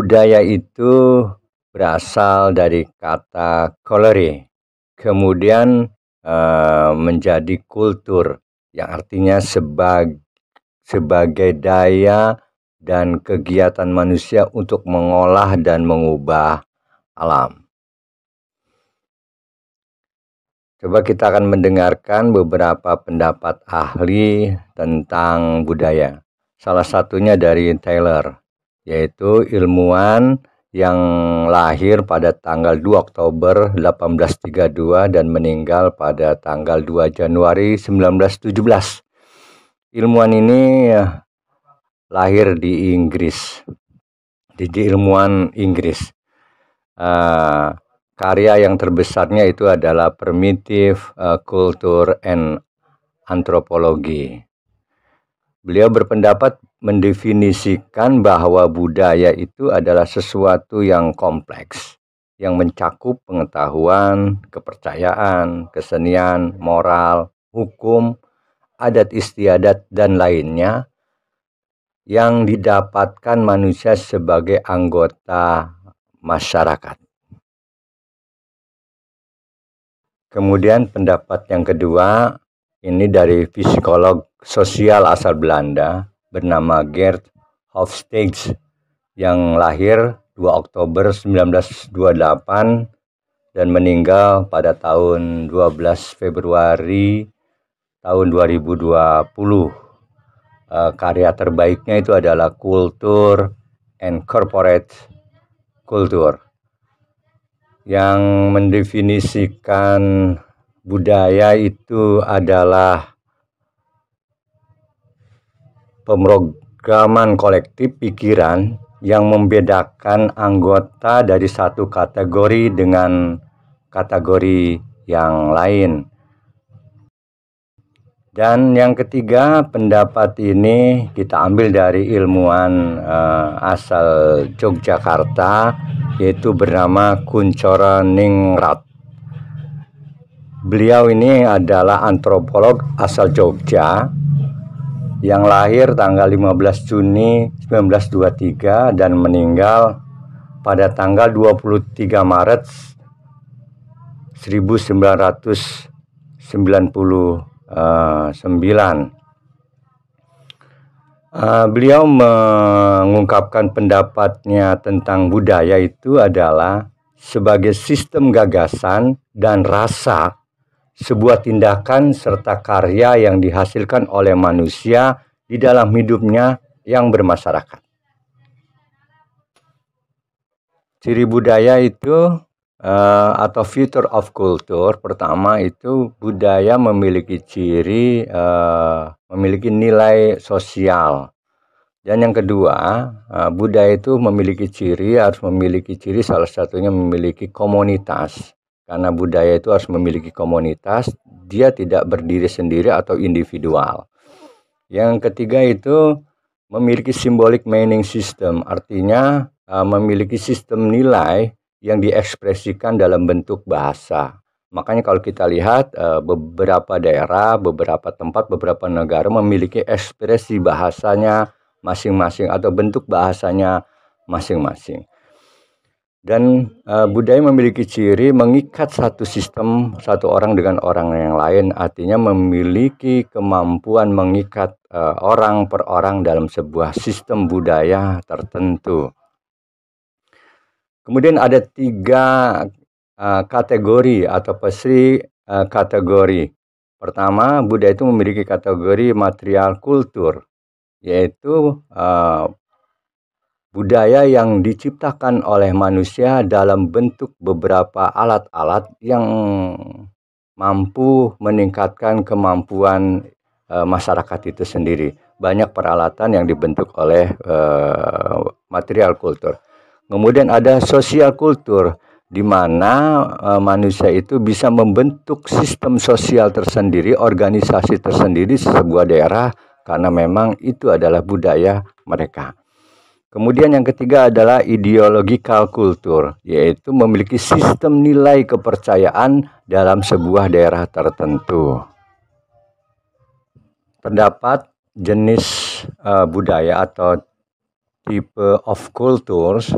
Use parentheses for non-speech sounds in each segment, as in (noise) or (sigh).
budaya itu berasal dari kata kolere, kemudian uh, menjadi kultur yang artinya sebag, sebagai daya dan kegiatan manusia untuk mengolah dan mengubah alam. Coba kita akan mendengarkan beberapa pendapat ahli tentang budaya. Salah satunya dari Taylor, yaitu ilmuwan yang lahir pada tanggal 2 Oktober 1832 dan meninggal pada tanggal 2 Januari 1917. Ilmuwan ini ya, lahir di Inggris, di ilmuwan Inggris. Uh, karya yang terbesarnya itu adalah Primitive uh, Culture and Anthropology. Beliau berpendapat mendefinisikan bahwa budaya itu adalah sesuatu yang kompleks, yang mencakup pengetahuan, kepercayaan, kesenian, moral, hukum, adat istiadat, dan lainnya yang didapatkan manusia sebagai anggota masyarakat. Kemudian pendapat yang kedua ini dari psikolog sosial asal Belanda bernama Gert Hofstede yang lahir 2 Oktober 1928 dan meninggal pada tahun 12 Februari tahun 2020. Uh, karya terbaiknya itu adalah Kultur and Corporate Culture yang mendefinisikan budaya itu adalah pemrograman kolektif pikiran yang membedakan anggota dari satu kategori dengan kategori yang lain. Dan yang ketiga, pendapat ini kita ambil dari ilmuwan uh, asal Yogyakarta yaitu bernama Kuncoro Ningrat. Beliau ini adalah antropolog asal Jogja yang lahir tanggal 15 Juni 1923 dan meninggal pada tanggal 23 Maret 1999. Uh, beliau mengungkapkan pendapatnya tentang budaya itu adalah sebagai sistem gagasan dan rasa sebuah tindakan serta karya yang dihasilkan oleh manusia di dalam hidupnya yang bermasyarakat. Ciri budaya itu uh, atau future of culture pertama itu budaya memiliki ciri uh, memiliki nilai sosial dan yang kedua uh, budaya itu memiliki ciri harus memiliki ciri salah satunya memiliki komunitas karena budaya itu harus memiliki komunitas, dia tidak berdiri sendiri atau individual. Yang ketiga itu memiliki symbolic meaning system, artinya uh, memiliki sistem nilai yang diekspresikan dalam bentuk bahasa. Makanya kalau kita lihat uh, beberapa daerah, beberapa tempat, beberapa negara memiliki ekspresi bahasanya masing-masing atau bentuk bahasanya masing-masing. Dan uh, budaya memiliki ciri mengikat satu sistem satu orang dengan orang yang lain, artinya memiliki kemampuan mengikat uh, orang per orang dalam sebuah sistem budaya tertentu. Kemudian ada tiga uh, kategori atau pasti uh, kategori. Pertama, budaya itu memiliki kategori material kultur, yaitu uh, budaya yang diciptakan oleh manusia dalam bentuk beberapa alat-alat yang mampu meningkatkan kemampuan e, masyarakat itu sendiri. Banyak peralatan yang dibentuk oleh e, material kultur. Kemudian ada sosial kultur di mana e, manusia itu bisa membentuk sistem sosial tersendiri, organisasi tersendiri sebuah daerah karena memang itu adalah budaya mereka. Kemudian yang ketiga adalah ideological culture, yaitu memiliki sistem nilai kepercayaan dalam sebuah daerah tertentu. Pendapat jenis uh, budaya atau tipe of cultures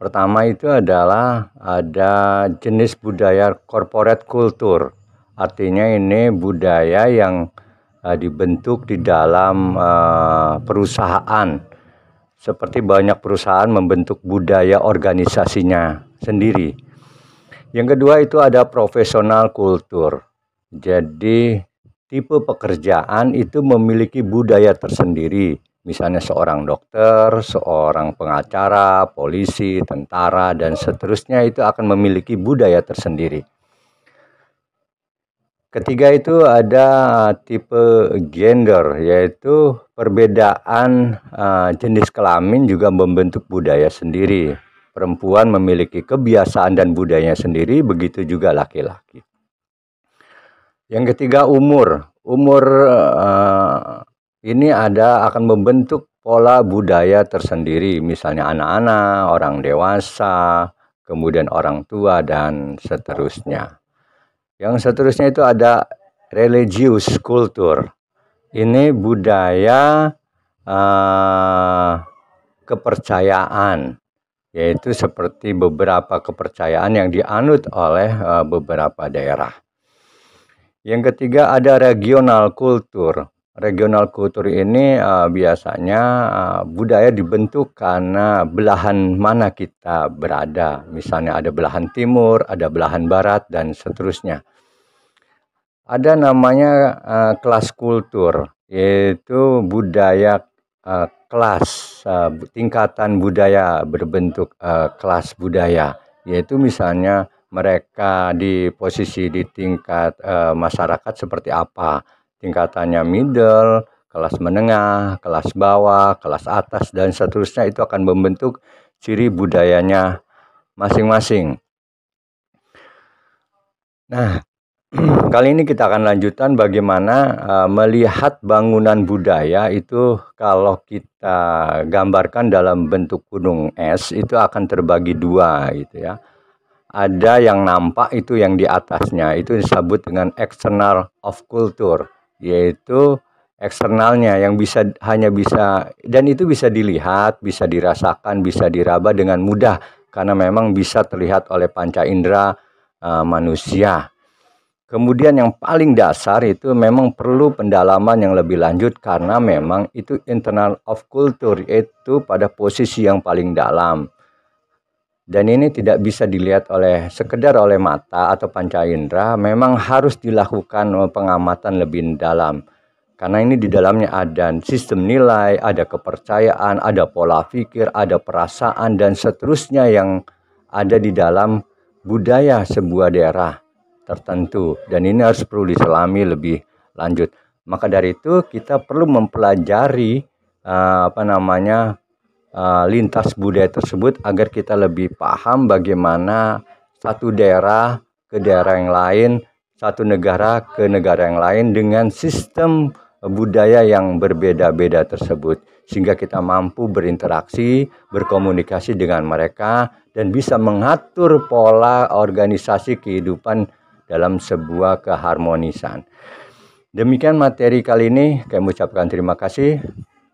pertama itu adalah ada jenis budaya corporate culture artinya ini budaya yang uh, dibentuk di dalam uh, perusahaan seperti banyak perusahaan membentuk budaya organisasinya sendiri. Yang kedua itu ada profesional kultur. Jadi tipe pekerjaan itu memiliki budaya tersendiri. Misalnya seorang dokter, seorang pengacara, polisi, tentara, dan seterusnya itu akan memiliki budaya tersendiri. Ketiga itu ada tipe gender, yaitu perbedaan uh, jenis kelamin juga membentuk budaya sendiri. Perempuan memiliki kebiasaan dan budayanya sendiri, begitu juga laki-laki. Yang ketiga umur. Umur uh, ini ada akan membentuk pola budaya tersendiri, misalnya anak-anak, orang dewasa, kemudian orang tua, dan seterusnya. Yang seterusnya itu ada religius kultur. Ini budaya uh, kepercayaan, yaitu seperti beberapa kepercayaan yang dianut oleh uh, beberapa daerah. Yang ketiga ada regional kultur regional kultur ini uh, biasanya uh, budaya dibentuk karena belahan mana kita berada. Misalnya ada belahan timur, ada belahan barat dan seterusnya. Ada namanya uh, kelas kultur, yaitu budaya uh, kelas, uh, tingkatan budaya berbentuk uh, kelas budaya, yaitu misalnya mereka di posisi di tingkat uh, masyarakat seperti apa tingkatannya middle, kelas menengah, kelas bawah, kelas atas, dan seterusnya itu akan membentuk ciri budayanya masing-masing. Nah, (clears throat) kali ini kita akan lanjutkan bagaimana uh, melihat bangunan budaya itu kalau kita gambarkan dalam bentuk gunung es itu akan terbagi dua gitu ya. Ada yang nampak itu yang di atasnya itu disebut dengan external of culture yaitu eksternalnya yang bisa hanya bisa dan itu bisa dilihat, bisa dirasakan, bisa diraba dengan mudah karena memang bisa terlihat oleh panca indera uh, manusia. Kemudian yang paling dasar itu memang perlu pendalaman yang lebih lanjut karena memang itu internal of culture yaitu pada posisi yang paling dalam. Dan ini tidak bisa dilihat oleh sekedar oleh mata atau panca indera, memang harus dilakukan pengamatan lebih dalam. Karena ini di dalamnya ada sistem nilai, ada kepercayaan, ada pola pikir, ada perasaan dan seterusnya yang ada di dalam budaya sebuah daerah tertentu dan ini harus perlu diselami lebih lanjut. Maka dari itu kita perlu mempelajari uh, apa namanya uh, lintas budaya tersebut agar kita lebih paham bagaimana satu daerah ke daerah yang lain, satu negara ke negara yang lain dengan sistem budaya yang berbeda-beda tersebut sehingga kita mampu berinteraksi, berkomunikasi dengan mereka dan bisa mengatur pola organisasi kehidupan dalam sebuah keharmonisan. Demikian materi kali ini, kami ucapkan terima kasih.